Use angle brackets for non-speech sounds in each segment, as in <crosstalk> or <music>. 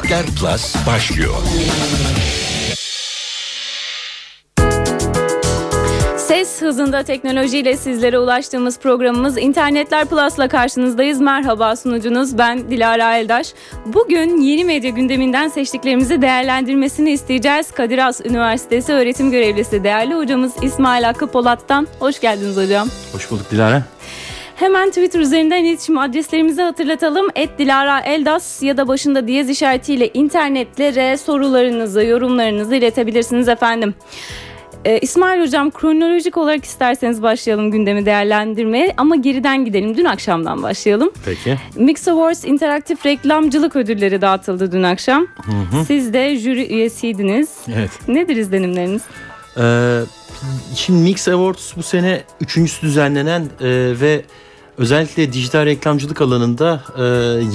Karakter Plus başlıyor. Ses hızında teknolojiyle sizlere ulaştığımız programımız İnternetler Plus'la karşınızdayız. Merhaba sunucunuz ben Dilara Eldaş. Bugün yeni medya gündeminden seçtiklerimizi değerlendirmesini isteyeceğiz. Kadir Has Üniversitesi öğretim görevlisi değerli hocamız İsmail Hakkı Polat'tan. Hoş geldiniz hocam. Hoş bulduk Dilara. Hemen Twitter üzerinden iletişim adreslerimizi hatırlatalım. Et Dilara Eldas ya da başında diyez işaretiyle internetlere sorularınızı, yorumlarınızı iletebilirsiniz efendim. Ee, İsmail Hocam kronolojik olarak isterseniz başlayalım gündemi değerlendirmeye ama geriden gidelim. Dün akşamdan başlayalım. Peki. Mix Awards interaktif reklamcılık ödülleri dağıtıldı dün akşam. Hı hı. Siz de jüri üyesiydiniz. Evet. Nedir izlenimleriniz? Ee, şimdi Mix Awards bu sene üçüncüsü düzenlenen e, ve özellikle dijital reklamcılık alanında e,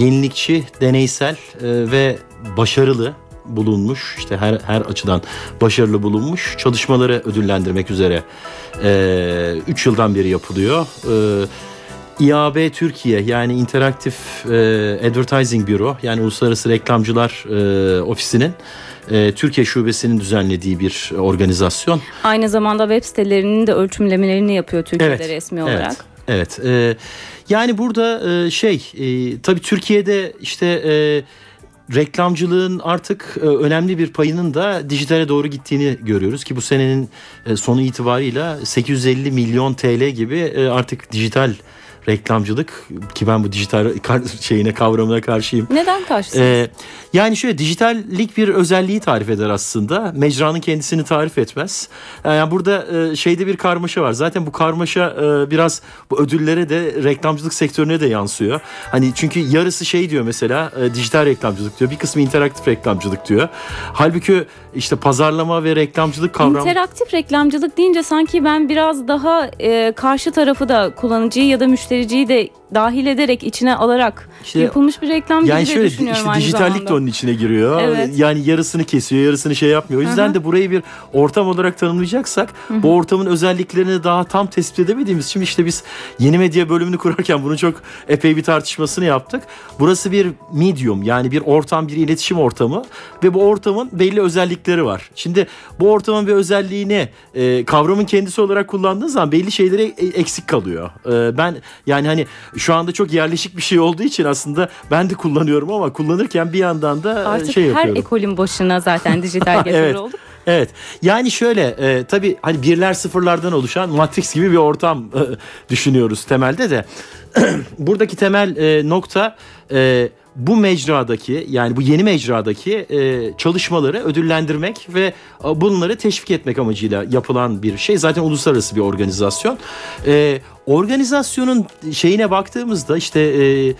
yenilikçi, deneysel e, ve başarılı bulunmuş işte her her açıdan başarılı bulunmuş çalışmaları ödüllendirmek üzere 3 yıldan beri yapılıyor. E, İAB Türkiye yani interaktif e, Advertising Bureau yani Uluslararası Reklamcılar e, Ofisi'nin e, Türkiye Şubesi'nin düzenlediği bir organizasyon. Aynı zamanda web sitelerinin de ölçümlemelerini yapıyor Türkiye'de Evet, resmi Evet. olarak. Evet. e, yani burada e, şey e, tabii Türkiye'de işte e, reklamcılığın artık e, önemli bir payının da dijitale doğru gittiğini görüyoruz ki bu senenin e, sonu itibarıyla 850 milyon TL gibi e, artık dijital reklamcılık ki ben bu dijital şeyine kavramına karşıyım. Neden karşısınız? Ee, yani şöyle dijitallik bir özelliği tarif eder aslında. Mecranın kendisini tarif etmez. Ee, Yani burada e, şeyde bir karmaşa var. Zaten bu karmaşa e, biraz bu ödüllere de reklamcılık sektörüne de yansıyor. Hani çünkü yarısı şey diyor mesela e, dijital reklamcılık diyor. Bir kısmı interaktif reklamcılık diyor. Halbuki işte pazarlama ve reklamcılık kavramı İnteraktif reklamcılık deyince sanki ben biraz daha e, karşı tarafı da kullanıcıyı ya da müştericiyi de dahil ederek içine alarak İşte- yapılmış bir reklam Yani gibi şöyle düşünüyorum işte aynı dijitallik zamanda. de onun içine giriyor. Evet. Yani yarısını kesiyor, yarısını şey yapmıyor. O yüzden Hı hı. de burayı bir ortam olarak tanımlayacaksak bu ortamın özelliklerini daha tam tespit edemediğimiz için işte biz yeni medya bölümünü kurarken bunun çok epey bir tartışmasını yaptık. Burası bir medium yani bir ortam, bir iletişim ortamı ve bu ortamın belli özellikleri var. Şimdi bu ortamın bir özelliğini e, kavramın kendisi olarak kullandığın zaman belli şeyleri e- eksik kalıyor. E, ben yani hani şu anda çok yerleşik bir şey olduğu için aslında ben de kullanıyorum ama kullanırken bir yandan da e, Artık şey her yapıyorum. ekolün başına zaten dijital <laughs> getirir Evet. olduk. Evet. Yani şöyle e, tabii hani birler sıfırlardan oluşan Matrix gibi bir ortam e, düşünüyoruz temelde de. <clears throat> Buradaki temel e, nokta e, bu mecradaki yani bu yeni mecradaki e, çalışmaları ödüllendirmek ve e, bunları teşvik etmek amacıyla yapılan bir şey. Zaten uluslararası bir organizasyon. E, organizasyonun şeyine baktığımızda işte e,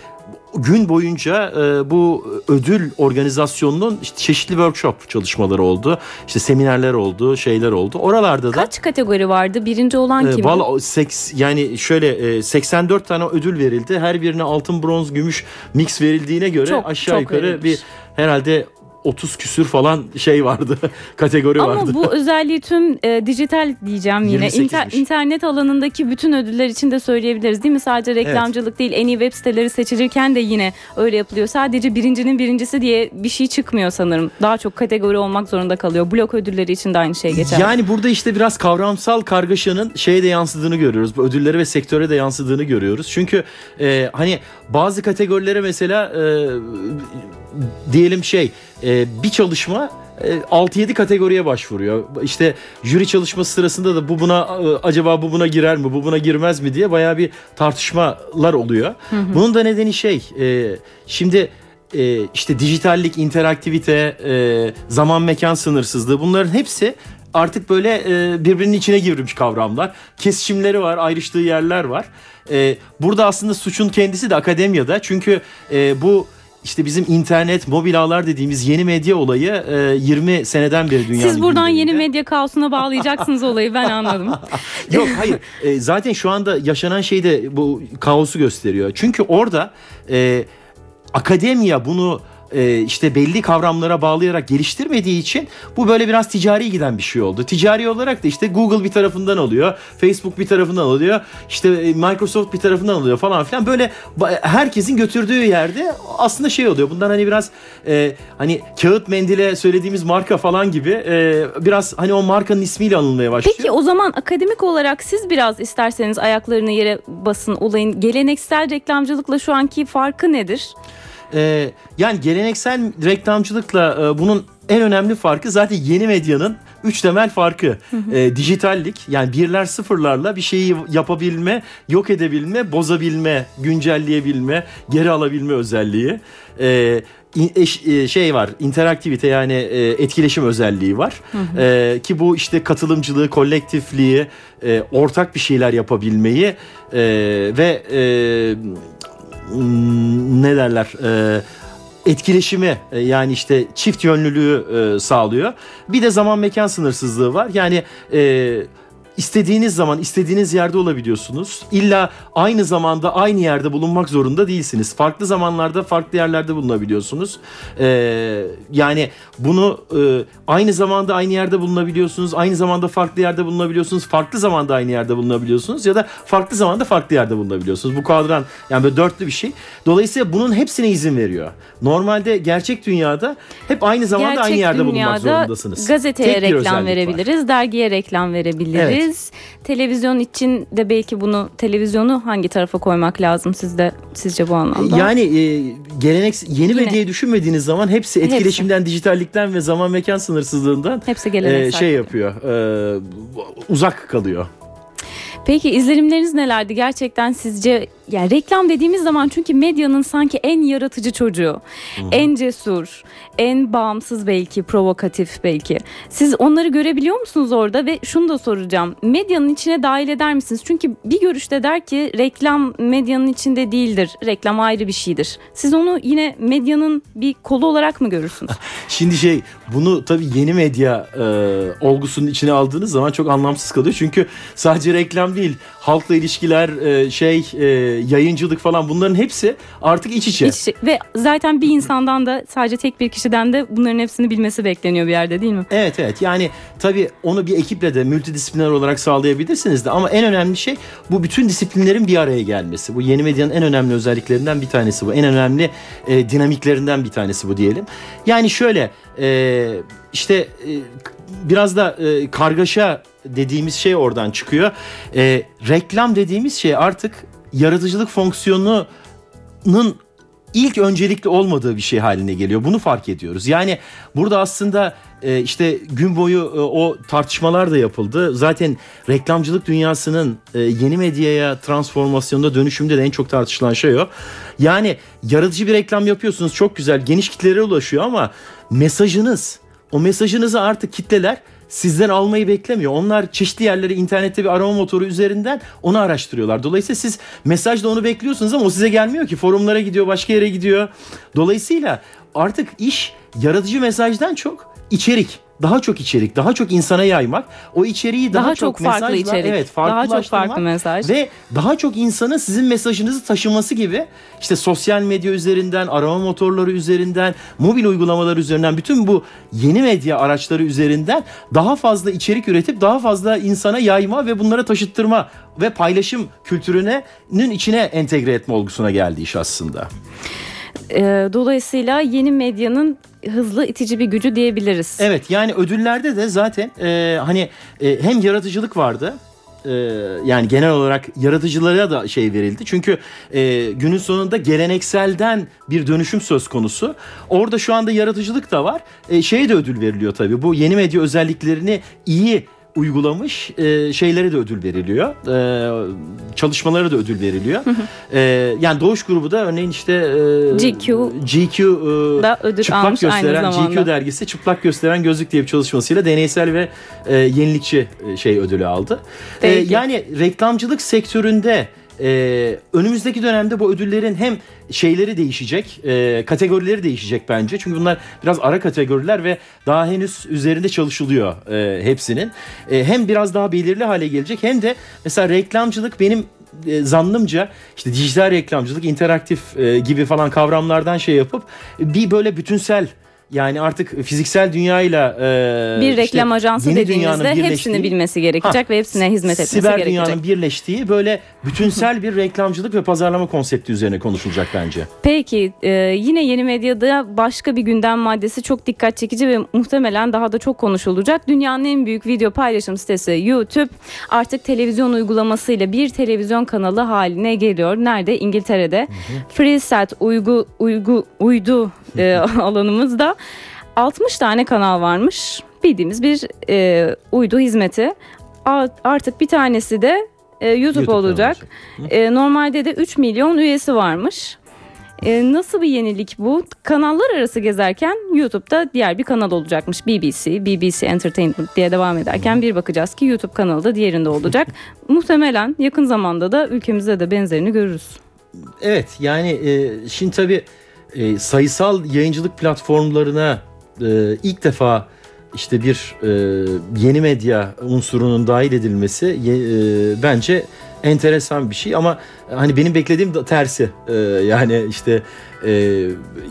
gün boyunca e, bu ödül organizasyonunun işte çeşitli workshop çalışmaları oldu. İşte seminerler oldu, şeyler oldu. Oralarda da Kaç kategori vardı? Birinci olan e, kimdi? valla seks yani şöyle e, 84 tane ödül verildi. Her birine altın, bronz, gümüş mix verildiğine göre Çok, aşağı çok yukarı verilmiş. bir herhalde 30 küsür falan şey vardı. <laughs> kategori Ama vardı. bu <laughs> özelliği tüm e, dijital diyeceğim yine 28'miş. İnter- internet alanındaki bütün ödüller için de söyleyebiliriz değil mi? Sadece reklamcılık değil en iyi web siteleri seçilirken de yine öyle yapılıyor. Sadece birincinin birincisi diye bir şey çıkmıyor sanırım. Daha çok kategori olmak zorunda kalıyor. Blok ödülleri için de aynı şey geçer. Yani burada işte biraz kavramsal kargaşanın şeye de yansıdığını görüyoruz. Bu ödüllere ve sektöre de yansıdığını görüyoruz. Çünkü e, hani bazı kategorilere mesela e, diyelim şey e, bir çalışma e, 6-7 kategoriye başvuruyor. İşte jüri çalışması sırasında da bu buna e, acaba bu buna girer mi, bu buna girmez mi diye bayağı bir tartışmalar oluyor. Bunun da nedeni şey e, şimdi e, işte dijitallik, interaktivite, e, zaman mekan sınırsızlığı bunların hepsi artık böyle e, birbirinin içine girmiş kavramlar. Kesişimleri var, ayrıştığı yerler var. E, burada aslında suçun kendisi de akademiyada. Çünkü e, bu işte bizim internet, mobil ağlar dediğimiz yeni medya olayı e, 20 seneden beri dünyanın Siz buradan yeni medya kaosuna bağlayacaksınız olayı ben anladım. <laughs> Yok hayır. E, zaten şu anda yaşanan şey de bu kaosu gösteriyor. Çünkü orada e, akademiya bunu e, işte belli kavramlara bağlayarak geliştirmediği için bu böyle biraz ticari giden bir şey oldu. Ticari olarak da işte Google bir tarafından alıyor, Facebook bir tarafından alıyor, işte e, Microsoft bir tarafından alıyor falan filan. Böyle herkesin götürdüğü yerde aslında şey oluyor. Bundan hani biraz e, hani kağıt mendile söylediğimiz marka falan gibi e, biraz hani o markanın ismiyle anılmaya başlıyor. Peki o zaman akademik olarak siz biraz isterseniz ayaklarını yere basın olayın geleneksel reklamcılıkla şu anki farkı nedir? Ee, yani geleneksel reklamcılıkla e, bunun en önemli farkı zaten yeni medyanın üç temel farkı. Ee, dijitallik yani birler sıfırlarla bir şeyi yapabilme, yok edebilme, bozabilme, güncelleyebilme, geri alabilme özelliği. Ee, e, şey var interaktivite yani e, etkileşim özelliği var Ee, ki bu işte katılımcılığı kolektifliği e, ortak bir şeyler yapabilmeyi e, ve e, ne derler e, etkileşimi e, yani işte çift yönlülüğü e, sağlıyor. Bir de zaman mekan sınırsızlığı var. Yani e, istediğiniz zaman istediğiniz yerde olabiliyorsunuz. İlla aynı zamanda aynı yerde bulunmak zorunda değilsiniz. Farklı zamanlarda farklı yerlerde bulunabiliyorsunuz. E, yani bunu e, aynı zamanda aynı yerde bulunabiliyorsunuz. Aynı zamanda farklı yerde bulunabiliyorsunuz. Farklı zamanda aynı yerde bulunabiliyorsunuz ya da farklı zamanda farklı yerde bulunabiliyorsunuz. Bu kadran yani böyle dörtlü bir şey. Dolayısıyla bunun hepsine izin veriyor. Normalde gerçek dünyada hep aynı zamanda Gerçek aynı yerde bulunmak zorundasınız. gazeteye Tek reklam özellik var. verebiliriz, dergiye reklam verebiliriz. Televizyon için de belki bunu televizyonu hangi tarafa koymak lazım sizde sizce bu anlamda? Yani e, gelenek yeni Yine. medyayı düşünmediğiniz zaman hepsi etkileşimden, dijitallikten ve zaman mekan sınırsızlığından Hepsi e, geleneksel. şey yapıyor. e, uzak kalıyor. Peki izlenimleriniz nelerdi gerçekten sizce? Yani reklam dediğimiz zaman çünkü medyanın sanki en yaratıcı çocuğu, en cesur, en bağımsız belki, provokatif belki. Siz onları görebiliyor musunuz orada ve şunu da soracağım. Medyanın içine dahil eder misiniz? Çünkü bir görüşte der ki reklam medyanın içinde değildir. Reklam ayrı bir şeydir. Siz onu yine medyanın bir kolu olarak mı görürsünüz? <laughs> Şimdi şey bunu tabii yeni medya e, olgusunun içine aldığınız zaman çok anlamsız kalıyor. Çünkü sadece reklam değil, halkla ilişkiler, e, şey, e, yayıncılık falan bunların hepsi artık iç içe. İç içe- ve zaten bir insandan da sadece tek bir kişiden de bunların hepsini bilmesi bekleniyor bir yerde değil mi? Evet evet yani tabii onu bir ekiple de multidisipliner olarak sağlayabilirsiniz de ama en önemli şey bu bütün disiplinlerin bir araya gelmesi. Bu yeni medyanın en önemli özelliklerinden bir tanesi bu. En önemli e, dinamiklerinden bir tanesi bu diyelim. Yani şöyle e, işte e, biraz da e, kargaşa dediğimiz şey oradan çıkıyor. E, reklam dediğimiz şey artık yaratıcılık fonksiyonunun ilk öncelikli olmadığı bir şey haline geliyor. Bunu fark ediyoruz. Yani burada aslında e, işte gün boyu e, o tartışmalar da yapıldı. Zaten reklamcılık dünyasının e, yeni medyaya transformasyonda dönüşümde de en çok tartışılan şey o. Yani yaratıcı bir reklam yapıyorsunuz çok güzel geniş kitlelere ulaşıyor ama mesajınız o mesajınızı artık kitleler sizden almayı beklemiyor. Onlar çeşitli yerleri internette bir arama motoru üzerinden onu araştırıyorlar. Dolayısıyla siz mesajda onu bekliyorsunuz ama o size gelmiyor ki. Forumlara gidiyor, başka yere gidiyor. Dolayısıyla artık iş yaratıcı mesajdan çok içerik. Daha çok içerik, daha çok insana yaymak. O içeriği daha, Daha çok farklı mesajla, içerik, evet, daha çok farklı mesaj. Ve daha çok insanın sizin mesajınızı taşıması gibi işte sosyal medya üzerinden, arama motorları üzerinden, mobil uygulamalar üzerinden bütün bu yeni medya araçları üzerinden daha fazla içerik üretip daha fazla insana yayma ve bunlara taşıttırma ve paylaşım kültürünün içine entegre etme olgusuna geldi iş aslında. Ee, dolayısıyla yeni medyanın hızlı itici bir gücü diyebiliriz. Evet yani ödüllerde de zaten e, hani e, hem yaratıcılık vardı e, yani genel olarak yaratıcılara da şey verildi. Çünkü e, günün sonunda gelenekselden bir dönüşüm söz konusu. Orada şu anda yaratıcılık da var. E, şeye de ödül veriliyor tabii. Bu yeni medya özelliklerini iyi uygulamış e, şeylere de ödül veriliyor. E, çalışmalara da ödül veriliyor. E, yani Doğuş grubu da örneğin işte e, GQ GQ e, Da ödül çıplak almış aynı gösteren zamanda. GQ dergisi çıplak gösteren gözlük diye bir çalışmasıyla deneysel ve e, yenilikçi e, şey ödülü aldı. E, yani reklamcılık sektöründe e, önümüzdeki dönemde bu ödüllerin hem şeyleri değişecek, e, kategorileri değişecek bence. Çünkü bunlar biraz ara kategoriler ve daha henüz üzerinde çalışılıyor e, hepsinin. E, hem biraz daha belirli hale gelecek hem de mesela reklamcılık benim e, zannımca işte dijital reklamcılık, interaktif e, gibi falan kavramlardan şey yapıp bir böyle bütünsel yani artık fiziksel dünyayla e, bir reklam işte ajansı yeni dediğimizde dünyanın hepsini bilmesi gerekecek Ha, ve hepsine hizmet etmesi Siber gerekecek. dünyanın birleştiği böyle bütünsel bir reklamcılık ve pazarlama konsepti üzerine konuşulacak bence. Peki e, yine yeni medyada başka bir gündem maddesi çok dikkat çekici ve muhtemelen daha da çok konuşulacak. Dünyanın en büyük video paylaşım sitesi YouTube artık televizyon uygulamasıyla bir televizyon kanalı haline geliyor. Nerede? İngiltere'de. FreeSat uygu, uygu, uydu e, <laughs> alanımızda 60 tane kanal varmış. Bildiğimiz bir e, uydu hizmeti. Artık bir tanesi de e, YouTube, YouTube olacak. E, normalde de 3 milyon üyesi varmış. E, nasıl bir yenilik bu? Kanallar arası gezerken YouTube'da diğer bir kanal olacakmış. BBC, BBC Entertainment diye devam ederken bir bakacağız ki YouTube kanalı da diğerinde olacak. <laughs> Muhtemelen yakın zamanda da ülkemizde de benzerini görürüz. Evet yani e, şimdi tabii e, sayısal yayıncılık platformlarına e, ilk defa işte bir e, yeni medya unsurunun dahil edilmesi e, bence enteresan bir şey ama hani benim beklediğim tersi. E, yani işte e,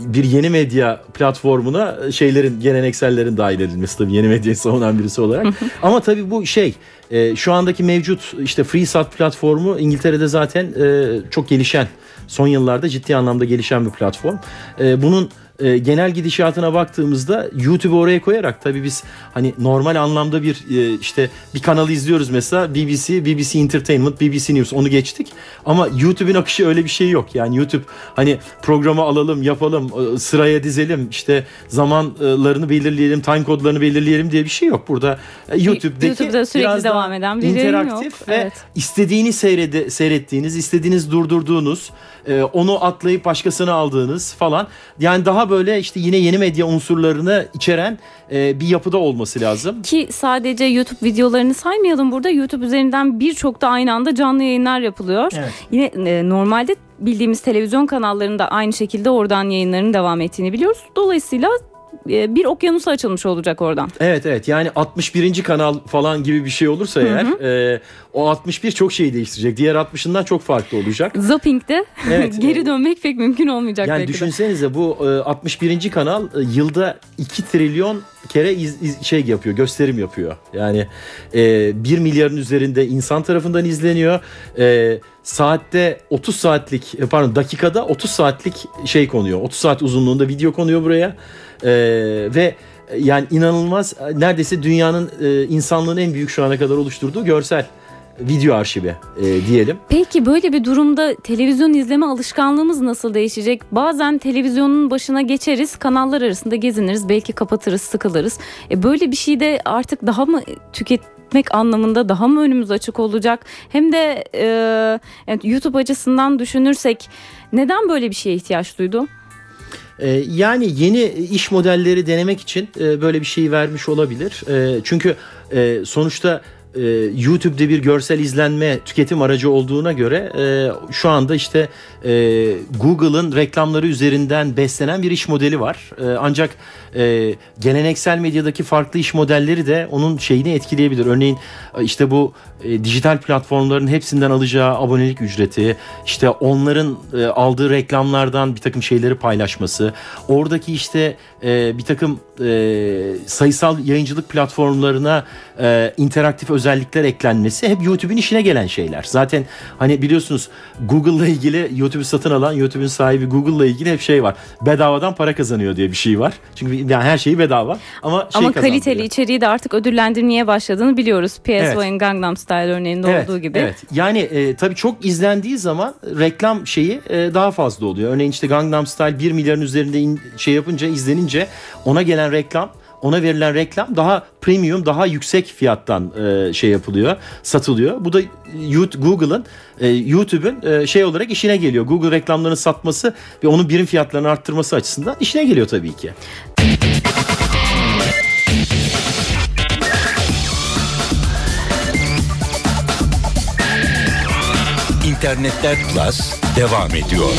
bir yeni medya platformuna şeylerin geleneksellerin dahil edilmesi tabii yeni medyayı savunan birisi olarak. Ama tabii bu şey e, şu andaki mevcut işte FreeSat platformu İngiltere'de zaten e, çok gelişen son yıllarda ciddi anlamda gelişen bir platform. E, bunun e, genel gidişatına baktığımızda YouTube'u oraya koyarak tabii biz hani normal anlamda bir e, işte bir kanalı izliyoruz mesela BBC, BBC Entertainment, BBC News onu geçtik. Ama YouTube'un akışı öyle bir şey yok. Yani YouTube hani programı alalım, yapalım, e, sıraya dizelim, işte zamanlarını belirleyelim, time kodlarını belirleyelim diye bir şey yok. Burada e, YouTube'daki YouTube'da sürekli biraz devam eden bir interaktif yok. ve Evet. istediğini seyrede, seyrettiğiniz, istediğiniz durdurduğunuz, e, onu atlayıp başkasını aldığınız falan. Yani daha böyle işte yine yeni medya unsurlarını içeren e, bir yapıda olması lazım. Ki sadece YouTube videolarını saymayalım burada. YouTube üzerinden birçok da aynı anda canlı yayınlar yapılıyor. Evet. Yine e, normalde bildiğimiz televizyon kanallarında aynı şekilde oradan yayınların devam ettiğini biliyoruz. Dolayısıyla bir okyanusa açılmış olacak oradan. Evet evet yani 61. kanal falan gibi bir şey olursa eğer e, o 61 çok şey değiştirecek. Diğer 60'ından çok farklı olacak. Zapping'de <laughs> Evet, <laughs> geri evet. dönmek pek mümkün olmayacak Yani belki de. düşünsenize bu e, 61. kanal e, yılda 2 trilyon kere iz- iz- şey yapıyor, gösterim yapıyor. Yani e, 1 milyarın üzerinde insan tarafından izleniyor. E, saatte 30 saatlik e, pardon dakikada 30 saatlik şey konuyor. 30 saat uzunluğunda video konuyor buraya. E, ve e, yani inanılmaz e, neredeyse dünyanın e, insanlığın en büyük şu ana kadar oluşturduğu görsel video arşivi e, diyelim. Peki böyle bir durumda televizyon izleme alışkanlığımız nasıl değişecek? Bazen televizyonun başına geçeriz, kanallar arasında geziniriz, belki kapatırız, sıkılırız. E böyle bir şey de artık daha mı tüketmek anlamında daha mı önümüz açık olacak? Hem de e, YouTube açısından düşünürsek neden böyle bir şeye ihtiyaç duydu? Ee, yani yeni iş modelleri denemek için e, böyle bir şey vermiş olabilir. E, çünkü e, sonuçta e, YouTube'de bir görsel izlenme tüketim aracı olduğuna göre e, şu anda işte e, Google'ın reklamları üzerinden beslenen bir iş modeli var. E, ancak e, geleneksel medyadaki farklı iş modelleri de onun şeyini etkileyebilir. Örneğin e, işte bu e, dijital platformların hepsinden alacağı abonelik ücreti, işte onların e, aldığı reklamlardan bir takım şeyleri paylaşması, oradaki işte e, bir takım e, sayısal yayıncılık platformlarına e, interaktif özellikler eklenmesi hep YouTube'un işine gelen şeyler. Zaten hani biliyorsunuz Google'la ilgili YouTube'u satın alan YouTube'un sahibi Google'la ilgili hep şey var. Bedavadan para kazanıyor diye bir şey var. Çünkü yani her şeyi bedava ama şey Ama kaliteli içeriği de artık ödüllendirmeye başladığını biliyoruz. PSY'ın Gangnam Style örneğinde Evet, olduğu gibi. Evet. Yani e, tabii çok izlendiği zaman reklam şeyi e, daha fazla oluyor. Örneğin işte Gangnam Style 1 milyarın üzerinde in- şey yapınca izlenince ona gelen reklam ona verilen reklam daha premium, daha yüksek fiyattan e, şey yapılıyor, satılıyor. Bu da Google'ın, e, YouTube'un e, şey olarak işine geliyor. Google reklamlarını satması ve onun birim fiyatlarını arttırması açısından işine geliyor tabii ki. İnternetler Plus devam ediyor.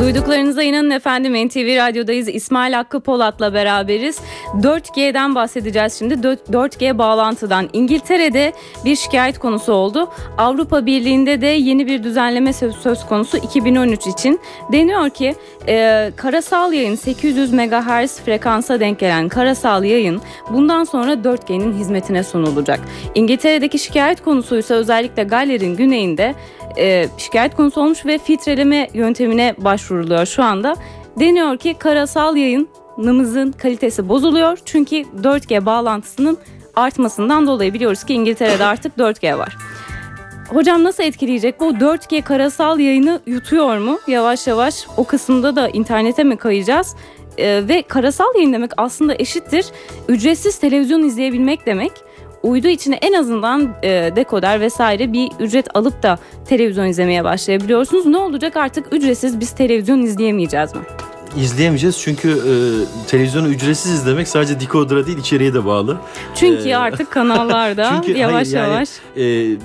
Duyduklarınıza inanın efendim NTV Radyo'dayız. İsmail Hakkı Polat'la beraberiz. 4G'den bahsedeceğiz şimdi. 4G bağlantıdan. İngiltere'de bir şikayet konusu oldu. Avrupa Birliği'nde de yeni bir düzenleme söz konusu 2013 için. Deniyor ki e, karasal yayın 800 MHz frekansa denk gelen karasal yayın bundan sonra 4G'nin hizmetine sunulacak. İngiltere'deki şikayet konusuysa özellikle Galler'in güneyinde e, şikayet konusu olmuş ve filtreleme yöntemine başvuruluyor şu anda. Deniyor ki karasal yayınımızın kalitesi bozuluyor çünkü 4G bağlantısının artmasından dolayı biliyoruz ki İngiltere'de artık 4G var. Hocam nasıl etkileyecek bu 4G karasal yayını yutuyor mu? Yavaş yavaş o kısımda da internete mi kayacağız? Ee, ve karasal yayın demek aslında eşittir. Ücretsiz televizyon izleyebilmek demek. Uydu içine en azından e, dekoder vesaire bir ücret alıp da televizyon izlemeye başlayabiliyorsunuz. Ne olacak artık ücretsiz biz televizyon izleyemeyeceğiz mi? İzleyemeyeceğiz çünkü e, televizyonu ücretsiz izlemek sadece dekodera değil içeriye de bağlı. Çünkü ee, artık kanallarda <laughs> çünkü, yavaş hayır, yani, yavaş e,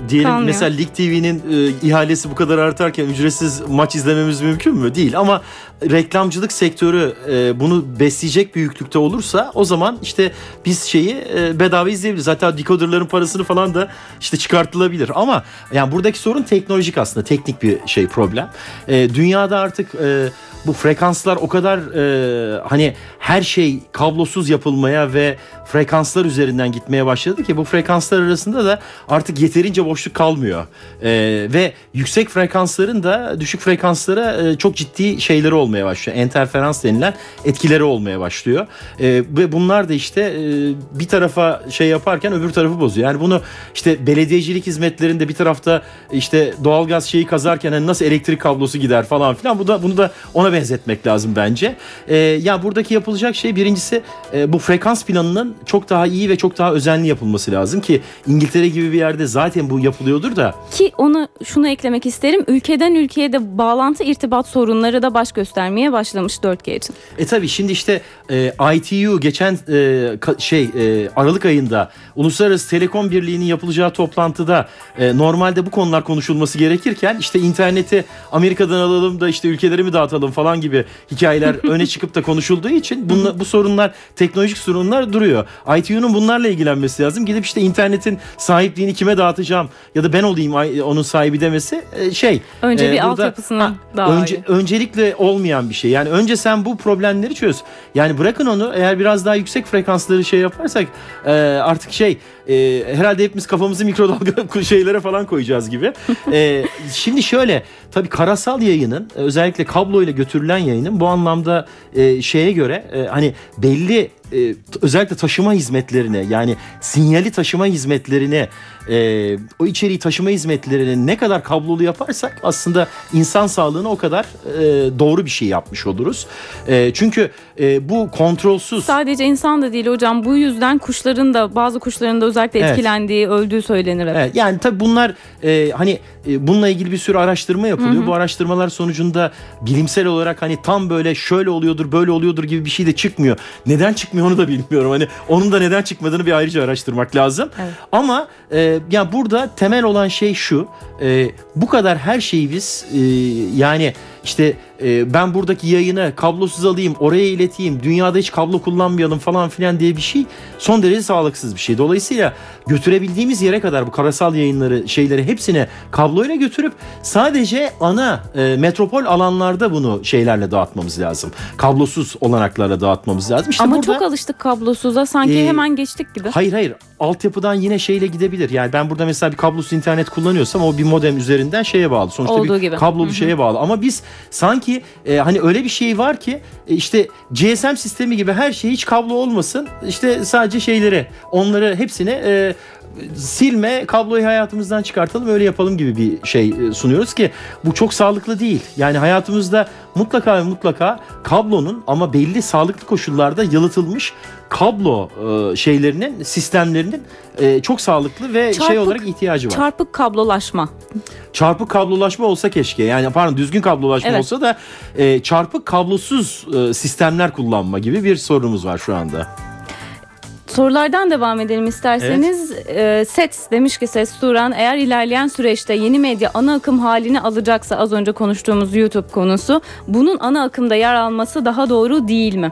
diyelim kalmıyor. mesela Lig TV'nin e, ihalesi bu kadar artarken ücretsiz maç izlememiz mümkün mü? Değil ama reklamcılık sektörü e, bunu besleyecek büyüklükte olursa o zaman işte biz şeyi e, bedava izleyebiliriz. Hatta dekoderların parasını falan da işte çıkartılabilir. Ama yani buradaki sorun teknolojik aslında teknik bir şey problem. E, dünyada artık e, bu frekanslar o kadar e, hani her şey kablosuz yapılmaya ve frekanslar üzerinden gitmeye başladı ki bu frekanslar arasında da artık yeterince boşluk kalmıyor. E, ve yüksek frekansların da düşük frekanslara e, çok ciddi şeyleri olmaya başlıyor. Interferans denilen etkileri olmaya başlıyor. E, ve bunlar da işte e, bir tarafa şey yaparken öbür tarafı bozuyor. Yani bunu işte belediyecilik hizmetlerinde bir tarafta işte doğalgaz şeyi kazarken hani nasıl elektrik kablosu gider falan filan bu da bunu da ona benzetmek lazım bence. E, ya buradaki yapılacak şey birincisi e, bu frekans planının çok daha iyi ve çok daha özenli yapılması lazım ki İngiltere gibi bir yerde zaten bu yapılıyordur da. Ki onu şunu eklemek isterim. Ülkeden ülkeye de bağlantı irtibat sorunları da baş göstermeye başlamış 4G için. E tabi şimdi işte e, ITU geçen e, şey e, Aralık ayında Uluslararası Telekom Birliği'nin yapılacağı toplantıda e, normalde bu konular konuşulması gerekirken işte interneti Amerika'dan alalım da işte ülkeleri mi dağıtalım falan gibi hikayeler <laughs> öne çıkıp da konuşulduğu için bunla, bu sorunlar teknolojik sorunlar duruyor. ITU'nun bunlarla ilgilenmesi lazım. Gidip işte internetin sahipliğini kime dağıtacağım ya da ben olayım onun sahibi demesi e, şey. Önce e, bir burada, altyapısının daha önce, Öncelikle olmayan bir şey. Yani önce sen bu problemleri çöz. Yani bırakın onu eğer biraz daha yüksek frekansları şey yaparsak e, artık şey e, herhalde hepimiz kafamızı mikrodalga <laughs> şeylere falan koyacağız gibi. e, şimdi şöyle tabii karasal yayının özellikle kablo ile götürülen yayının bu anlamda e, şeye göre e, hani belli e, özellikle taşıma hizmetlerine yani sinyali taşıma hizmetlerine e, o içeriği taşıma hizmetlerini ne kadar kablolu yaparsak aslında insan sağlığına o kadar e, doğru bir şey yapmış oluruz. E, çünkü e, bu kontrolsüz. Sadece insan da değil hocam bu yüzden kuşların da bazı kuşların da özellikle evet. etkilendiği öldüğü söylenir. Evet, yani tabii bunlar e, hani e, bununla ilgili bir sürü araştırma yapılıyor. Hı hı. Bu araştırmalar sonucunda bilimsel olarak hani tam böyle şöyle oluyordur böyle oluyordur gibi bir şey de çıkmıyor. Neden çıkmıyor onu da bilmiyorum. Hani onun da neden çıkmadığını bir ayrıca araştırmak lazım. Evet. Ama e, ya burada temel olan şey şu. E, bu kadar her şeyi biz e, yani işte e, ben buradaki yayını kablosuz alayım oraya ileteyim dünyada hiç kablo kullanmayalım falan filan diye bir şey son derece sağlıksız bir şey. Dolayısıyla götürebildiğimiz yere kadar bu karasal yayınları şeyleri hepsini kabloyla götürüp sadece ana e, metropol alanlarda bunu şeylerle dağıtmamız lazım. Kablosuz olanaklarla dağıtmamız lazım. İşte Ama burada, çok alıştık kablosuza sanki e, hemen geçtik gibi. Hayır hayır altyapıdan yine şeyle gidebilir. Yani ben burada mesela bir kablosuz internet kullanıyorsam o bir modem üzerinden şeye bağlı. Sonuçta Olduğu bir gibi. kablolu Hı-hı. şeye bağlı. Ama biz sanki e, hani öyle bir şey var ki e, işte GSM sistemi gibi her şey hiç kablo olmasın. İşte sadece şeyleri onları hepsini e, silme, kabloyu hayatımızdan çıkartalım öyle yapalım gibi bir şey e, sunuyoruz ki bu çok sağlıklı değil. Yani hayatımızda mutlaka ve mutlaka kablonun ama belli sağlıklı koşullarda yalıtılmış kablo e, şeylerinin, sistemlerinin e, çok sağlıklı ve çarpık, şey olarak ihtiyacı var. Çarpık kablolaşma. Çarpık kablolaşma olsa keşke. Yani pardon düzgün kablolaşma evet. olsa da çarpık kablosuz sistemler kullanma gibi bir sorunumuz var şu anda. Sorulardan devam edelim isterseniz. Evet. E, SET demiş ki Ses Turan eğer ilerleyen süreçte yeni medya ana akım halini alacaksa az önce konuştuğumuz YouTube konusu bunun ana akımda yer alması daha doğru değil mi?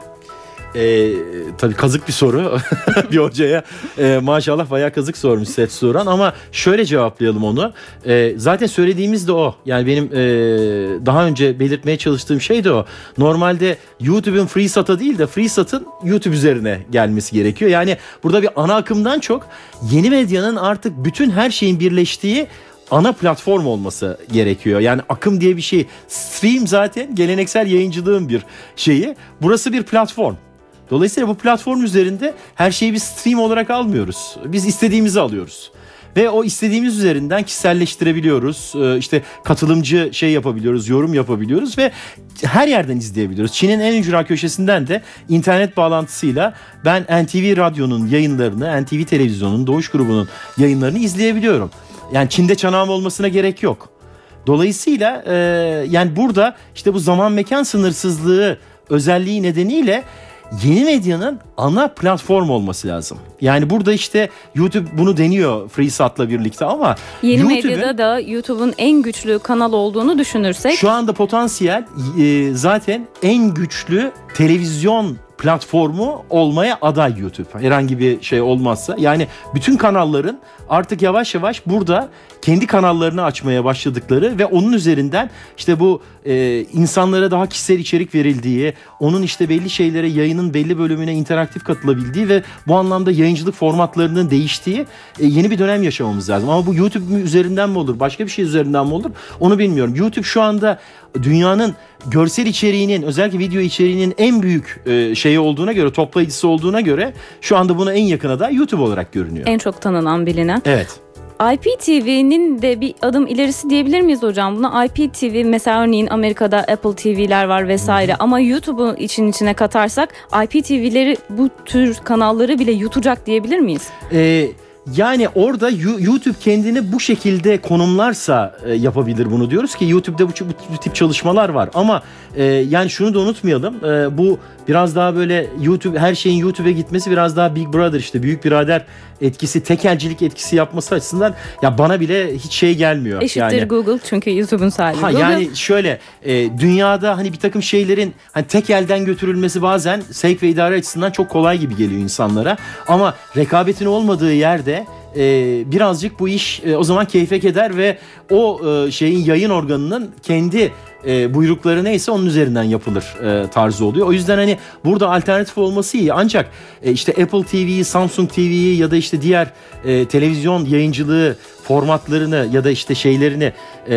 E, tabii kazık bir soru <laughs> bir hocaya e, maşallah bayağı kazık sormuş set soran ama şöyle cevaplayalım onu. E, zaten söylediğimiz de o. Yani benim e, daha önce belirtmeye çalıştığım şey de o. Normalde YouTube'un free sata değil de free satın YouTube üzerine gelmesi gerekiyor. Yani burada bir ana akımdan çok yeni medyanın artık bütün her şeyin birleştiği ana platform olması gerekiyor. Yani akım diye bir şey. Stream zaten geleneksel yayıncılığın bir şeyi. Burası bir platform. Dolayısıyla bu platform üzerinde her şeyi bir stream olarak almıyoruz. Biz istediğimizi alıyoruz. Ve o istediğimiz üzerinden kişiselleştirebiliyoruz. Ee, işte katılımcı şey yapabiliyoruz, yorum yapabiliyoruz ve her yerden izleyebiliyoruz. Çin'in en ücra köşesinden de internet bağlantısıyla ben NTV Radyo'nun yayınlarını, NTV Televizyon'un, Doğuş Grubu'nun yayınlarını izleyebiliyorum. Yani Çin'de çanağım olmasına gerek yok. Dolayısıyla e, yani burada işte bu zaman mekan sınırsızlığı özelliği nedeniyle yeni medyanın ana platform olması lazım. Yani burada işte YouTube bunu deniyor FreeSat'la birlikte ama yeni medyada da YouTube'un en güçlü kanal olduğunu düşünürsek şu anda potansiyel e, zaten en güçlü televizyon platformu olmaya aday YouTube. Herhangi bir şey olmazsa. Yani bütün kanalların artık yavaş yavaş burada kendi kanallarını açmaya başladıkları ve onun üzerinden işte bu e, insanlara daha kişisel içerik verildiği, onun işte belli şeylere yayının belli bölümüne interaktif katılabildiği ve bu anlamda yayıncılık formatlarının değiştiği e, yeni bir dönem yaşamamız lazım. Ama bu YouTube üzerinden mi olur, başka bir şey üzerinden mi olur onu bilmiyorum. YouTube şu anda dünyanın görsel içeriğinin özellikle video içeriğinin en büyük e, şeyi olduğuna göre toplayıcısı olduğuna göre şu anda buna en yakına da YouTube olarak görünüyor. En çok tanınan bilinen. Evet. IPTV'nin de bir adım ilerisi diyebilir miyiz hocam? Buna IPTV mesela örneğin Amerika'da Apple TV'ler var vesaire ama YouTube'u için içine katarsak IPTV'leri bu tür kanalları bile yutacak diyebilir miyiz? Eee yani orada YouTube kendini bu şekilde konumlarsa e, yapabilir bunu diyoruz ki YouTube'da bu, bu tip çalışmalar var ama e, yani şunu da unutmayalım e, bu biraz daha böyle YouTube her şeyin YouTube'e gitmesi biraz daha Big Brother işte büyük birader etkisi tekelcilik etkisi yapması açısından ya bana bile hiç şey gelmiyor. Eşittir yani, Google çünkü YouTube'un sahibi ha, Google. Yani şöyle e, dünyada hani bir takım şeylerin hani tek elden götürülmesi bazen sevk ve idare açısından çok kolay gibi geliyor insanlara ama rekabetin olmadığı yerde e, birazcık bu iş e, o zaman keyfe keder ve o e, şeyin yayın organının kendi e, buyrukları neyse onun üzerinden yapılır e, tarzı oluyor. O yüzden hani burada alternatif olması iyi. Ancak e, işte Apple TV'yi, Samsung TV'yi ya da işte diğer e, televizyon yayıncılığı formatlarını ya da işte şeylerini e,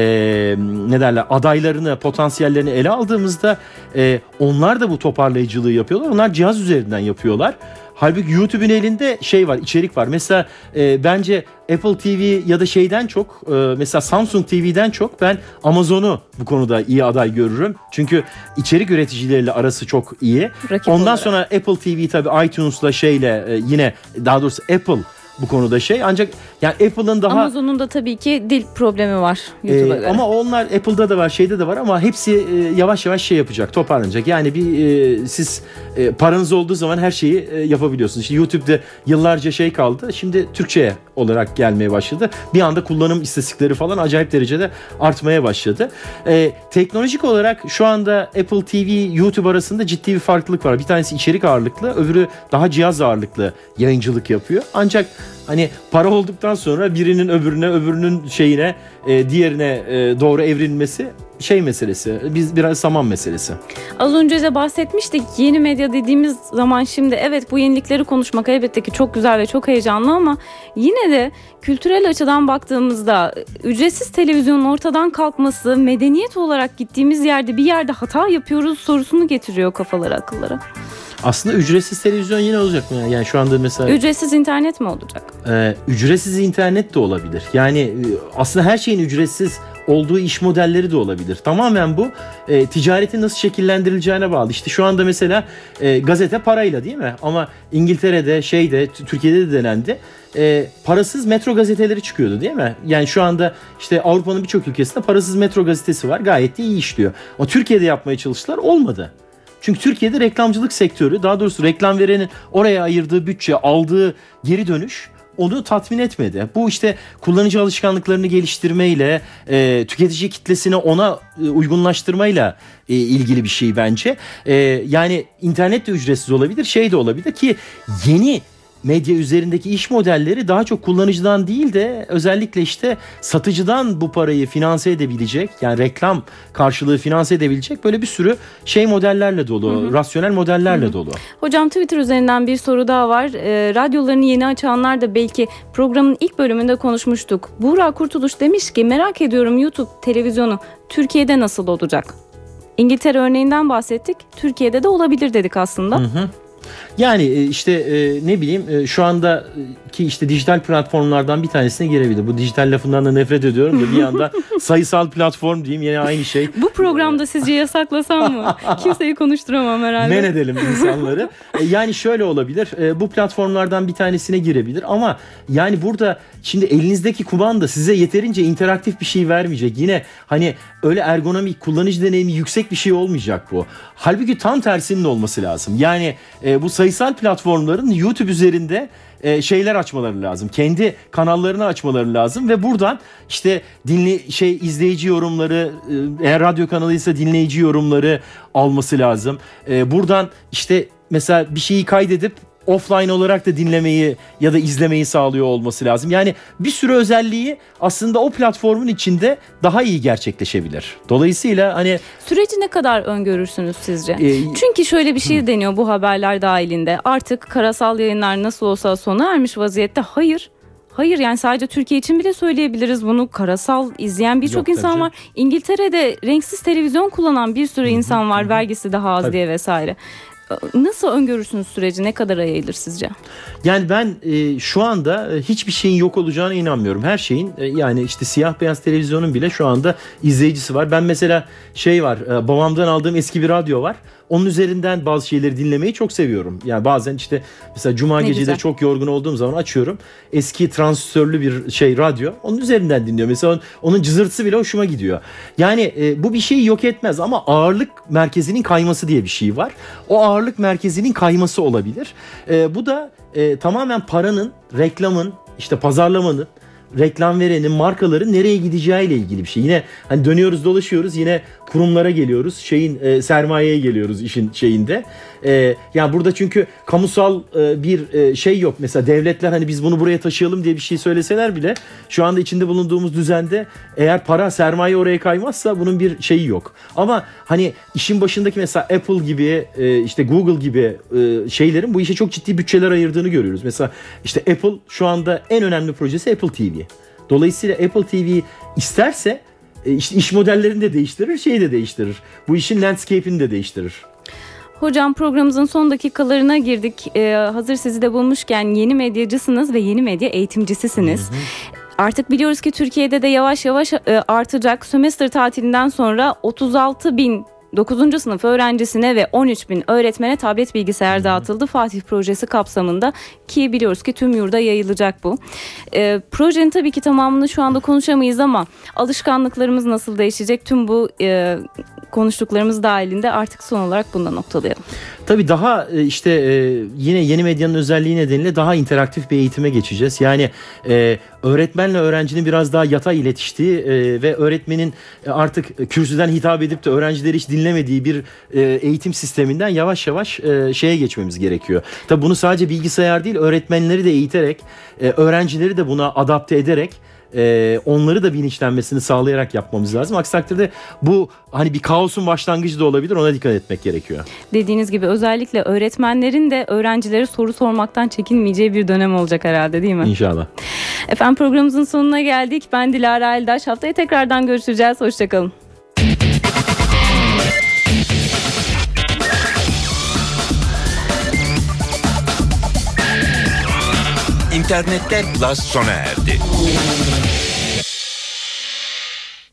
ne derler adaylarını, potansiyellerini ele aldığımızda e, onlar da bu toparlayıcılığı yapıyorlar. Onlar cihaz üzerinden yapıyorlar. Halbuki YouTube'un elinde şey var, içerik var. Mesela e, bence Apple TV ya da şeyden çok e, mesela Samsung TV'den çok ben Amazon'u bu konuda iyi aday görürüm. Çünkü içerik üreticileriyle arası çok iyi. Rakip Ondan olarak. sonra Apple TV tabii iTunes'la şeyle e, yine daha doğrusu Apple bu konuda şey. Ancak yani Apple'ın daha Amazon'un da tabii ki dil problemi var YouTube'a e, göre. Ama onlar Apple'da da var, şeyde de var ama hepsi e, yavaş yavaş şey yapacak, toparlanacak. Yani bir e, siz e, paranız olduğu zaman her şeyi e, yapabiliyorsunuz. İşte YouTube'da yıllarca şey kaldı. Şimdi Türkçe olarak gelmeye başladı. Bir anda kullanım istatistikleri falan acayip derecede artmaya başladı. E, teknolojik olarak şu anda Apple TV, YouTube arasında ciddi bir farklılık var. Bir tanesi içerik ağırlıklı, öbürü daha cihaz ağırlıklı yayıncılık yapıyor. Ancak Hani para olduktan sonra birinin öbürüne öbürünün şeyine e, diğerine e, doğru evrilmesi şey meselesi. Biz biraz saman meselesi. Az önce de bahsetmiştik. Yeni medya dediğimiz zaman şimdi evet bu yenilikleri konuşmak elbette ki çok güzel ve çok heyecanlı ama yine de kültürel açıdan baktığımızda ücretsiz televizyonun ortadan kalkması medeniyet olarak gittiğimiz yerde bir yerde hata yapıyoruz sorusunu getiriyor kafalara akıllara. Aslında ücretsiz televizyon yine olacak mı? Yani şu anda mesela... Ücretsiz internet mi olacak? E, ücretsiz internet de olabilir. Yani e, aslında her şeyin ücretsiz olduğu iş modelleri de olabilir. Tamamen bu e, ticaretin nasıl şekillendirileceğine bağlı. İşte şu anda mesela e, gazete parayla değil mi? Ama İngiltere'de, şeyde, Türkiye'de de denendi. E, parasız metro gazeteleri çıkıyordu değil mi? Yani şu anda işte Avrupa'nın birçok ülkesinde parasız metro gazetesi var. Gayet de iyi işliyor. Ama Türkiye'de yapmaya çalıştılar olmadı. Çünkü Türkiye'de reklamcılık sektörü daha doğrusu reklam verenin oraya ayırdığı bütçe aldığı geri dönüş onu tatmin etmedi. Bu işte kullanıcı alışkanlıklarını geliştirmeyle, e, tüketici kitlesini ona e, uygunlaştırmayla e, ilgili bir şey bence. E, yani internet de ücretsiz olabilir, şey de olabilir ki yeni medya üzerindeki iş modelleri daha çok kullanıcıdan değil de özellikle işte satıcıdan bu parayı finanse edebilecek yani reklam karşılığı finanse edebilecek böyle bir sürü şey modellerle dolu, hı hı. rasyonel modellerle hı hı. dolu. Hocam Twitter üzerinden bir soru daha var. E, radyolarını yeni açanlar da belki programın ilk bölümünde konuşmuştuk. Buğra Kurtuluş demiş ki merak ediyorum YouTube televizyonu Türkiye'de nasıl olacak? İngiltere örneğinden bahsettik. Türkiye'de de olabilir dedik aslında. Hı hı. Yani e, işte e, ne bileyim e, şu anda ki işte dijital platformlardan bir tanesine girebilir. Bu dijital lafından da nefret ediyorum da bir yanda <laughs> sayısal platform diyeyim yine aynı şey. Bu programda sizce yasaklasam mı? <laughs> Kimseyi konuşturamam herhalde. Men edelim insanları. <laughs> yani şöyle olabilir. Bu platformlardan bir tanesine girebilir ama yani burada şimdi elinizdeki kumanda size yeterince interaktif bir şey vermeyecek. Yine hani öyle ergonomik kullanıcı deneyimi yüksek bir şey olmayacak bu. Halbuki tam tersinin olması lazım. Yani bu sayısal platformların YouTube üzerinde e, şeyler açmaları lazım. Kendi kanallarını açmaları lazım ve buradan işte dinle şey izleyici yorumları e, eğer radyo kanalıysa dinleyici yorumları alması lazım. E, buradan işte mesela bir şeyi kaydedip offline olarak da dinlemeyi ya da izlemeyi sağlıyor olması lazım. Yani bir sürü özelliği aslında o platformun içinde daha iyi gerçekleşebilir. Dolayısıyla hani süreci ne kadar öngörürsünüz sizce? Ee, Çünkü şöyle bir şey hı. deniyor bu haberler dahilinde. Artık karasal yayınlar nasıl olsa sona ermiş vaziyette. Hayır. Hayır yani sadece Türkiye için bile söyleyebiliriz bunu. Karasal izleyen birçok insan var. İngiltere'de renksiz televizyon kullanan bir sürü insan var. Vergisi daha az tabii. diye vesaire. Nasıl öngörürsünüz süreci? Ne kadar yayılır sizce? Yani ben e, şu anda e, hiçbir şeyin yok olacağına inanmıyorum. Her şeyin e, yani işte siyah beyaz televizyonun bile şu anda izleyicisi var. Ben mesela şey var e, babamdan aldığım eski bir radyo var. Onun üzerinden bazı şeyleri dinlemeyi çok seviyorum. Yani bazen işte mesela cuma ne geceleri çok yorgun olduğum zaman açıyorum. Eski transistörlü bir şey radyo. Onun üzerinden dinliyorum. Mesela onun, onun cızırtısı bile hoşuma gidiyor. Yani e, bu bir şeyi yok etmez ama ağırlık merkezinin kayması diye bir şey var. O ağırlık merkezinin kayması olabilir. E, bu da e, tamamen paranın, reklamın, işte pazarlamanın reklam verenin, markaların nereye gideceğiyle ilgili bir şey. Yine hani dönüyoruz dolaşıyoruz yine kurumlara geliyoruz. Şeyin e, sermayeye geliyoruz işin şeyinde. E, yani burada çünkü kamusal e, bir e, şey yok. Mesela devletler hani biz bunu buraya taşıyalım diye bir şey söyleseler bile şu anda içinde bulunduğumuz düzende eğer para sermaye oraya kaymazsa bunun bir şeyi yok. Ama hani işin başındaki mesela Apple gibi e, işte Google gibi e, şeylerin bu işe çok ciddi bütçeler ayırdığını görüyoruz. Mesela işte Apple şu anda en önemli projesi Apple TV. Dolayısıyla Apple TV isterse e, işte iş modellerini de değiştirir, şeyi de değiştirir. Bu işin landscape'ini de değiştirir. Hocam programımızın son dakikalarına girdik. Ee, hazır sizi de bulmuşken yeni medyacısınız ve yeni medya eğitimcisisiniz. Hı hı. Artık biliyoruz ki Türkiye'de de yavaş yavaş e, artacak. Sömestr tatilinden sonra 36 bin 9. sınıf öğrencisine ve 13 bin öğretmene tablet bilgisayar dağıtıldı Fatih projesi kapsamında ki biliyoruz ki tüm yurda yayılacak bu. E, projenin tabii ki tamamını şu anda konuşamayız ama alışkanlıklarımız nasıl değişecek tüm bu e, konuştuklarımız dahilinde artık son olarak bundan noktalayalım. Tabii daha e, işte e, yine yeni medyanın özelliği nedeniyle daha interaktif bir eğitime geçeceğiz. Yani e, öğretmenle öğrencinin biraz daha yatay iletiştiği ve öğretmenin artık kürsüden hitap edip de öğrencileri hiç dinlemediği bir eğitim sisteminden yavaş yavaş şeye geçmemiz gerekiyor. Tabii bunu sadece bilgisayar değil öğretmenleri de eğiterek, öğrencileri de buna adapte ederek e, onları da bilinçlenmesini sağlayarak yapmamız lazım. Aksi takdirde bu hani bir kaosun başlangıcı da olabilir ona dikkat etmek gerekiyor. Dediğiniz gibi özellikle öğretmenlerin de öğrencilere soru sormaktan çekinmeyeceği bir dönem olacak herhalde değil mi? İnşallah. Efendim programımızın sonuna geldik. Ben Dilara Eldaş. Haftaya tekrardan görüşeceğiz. Hoşçakalın. internette Plus sona erdi.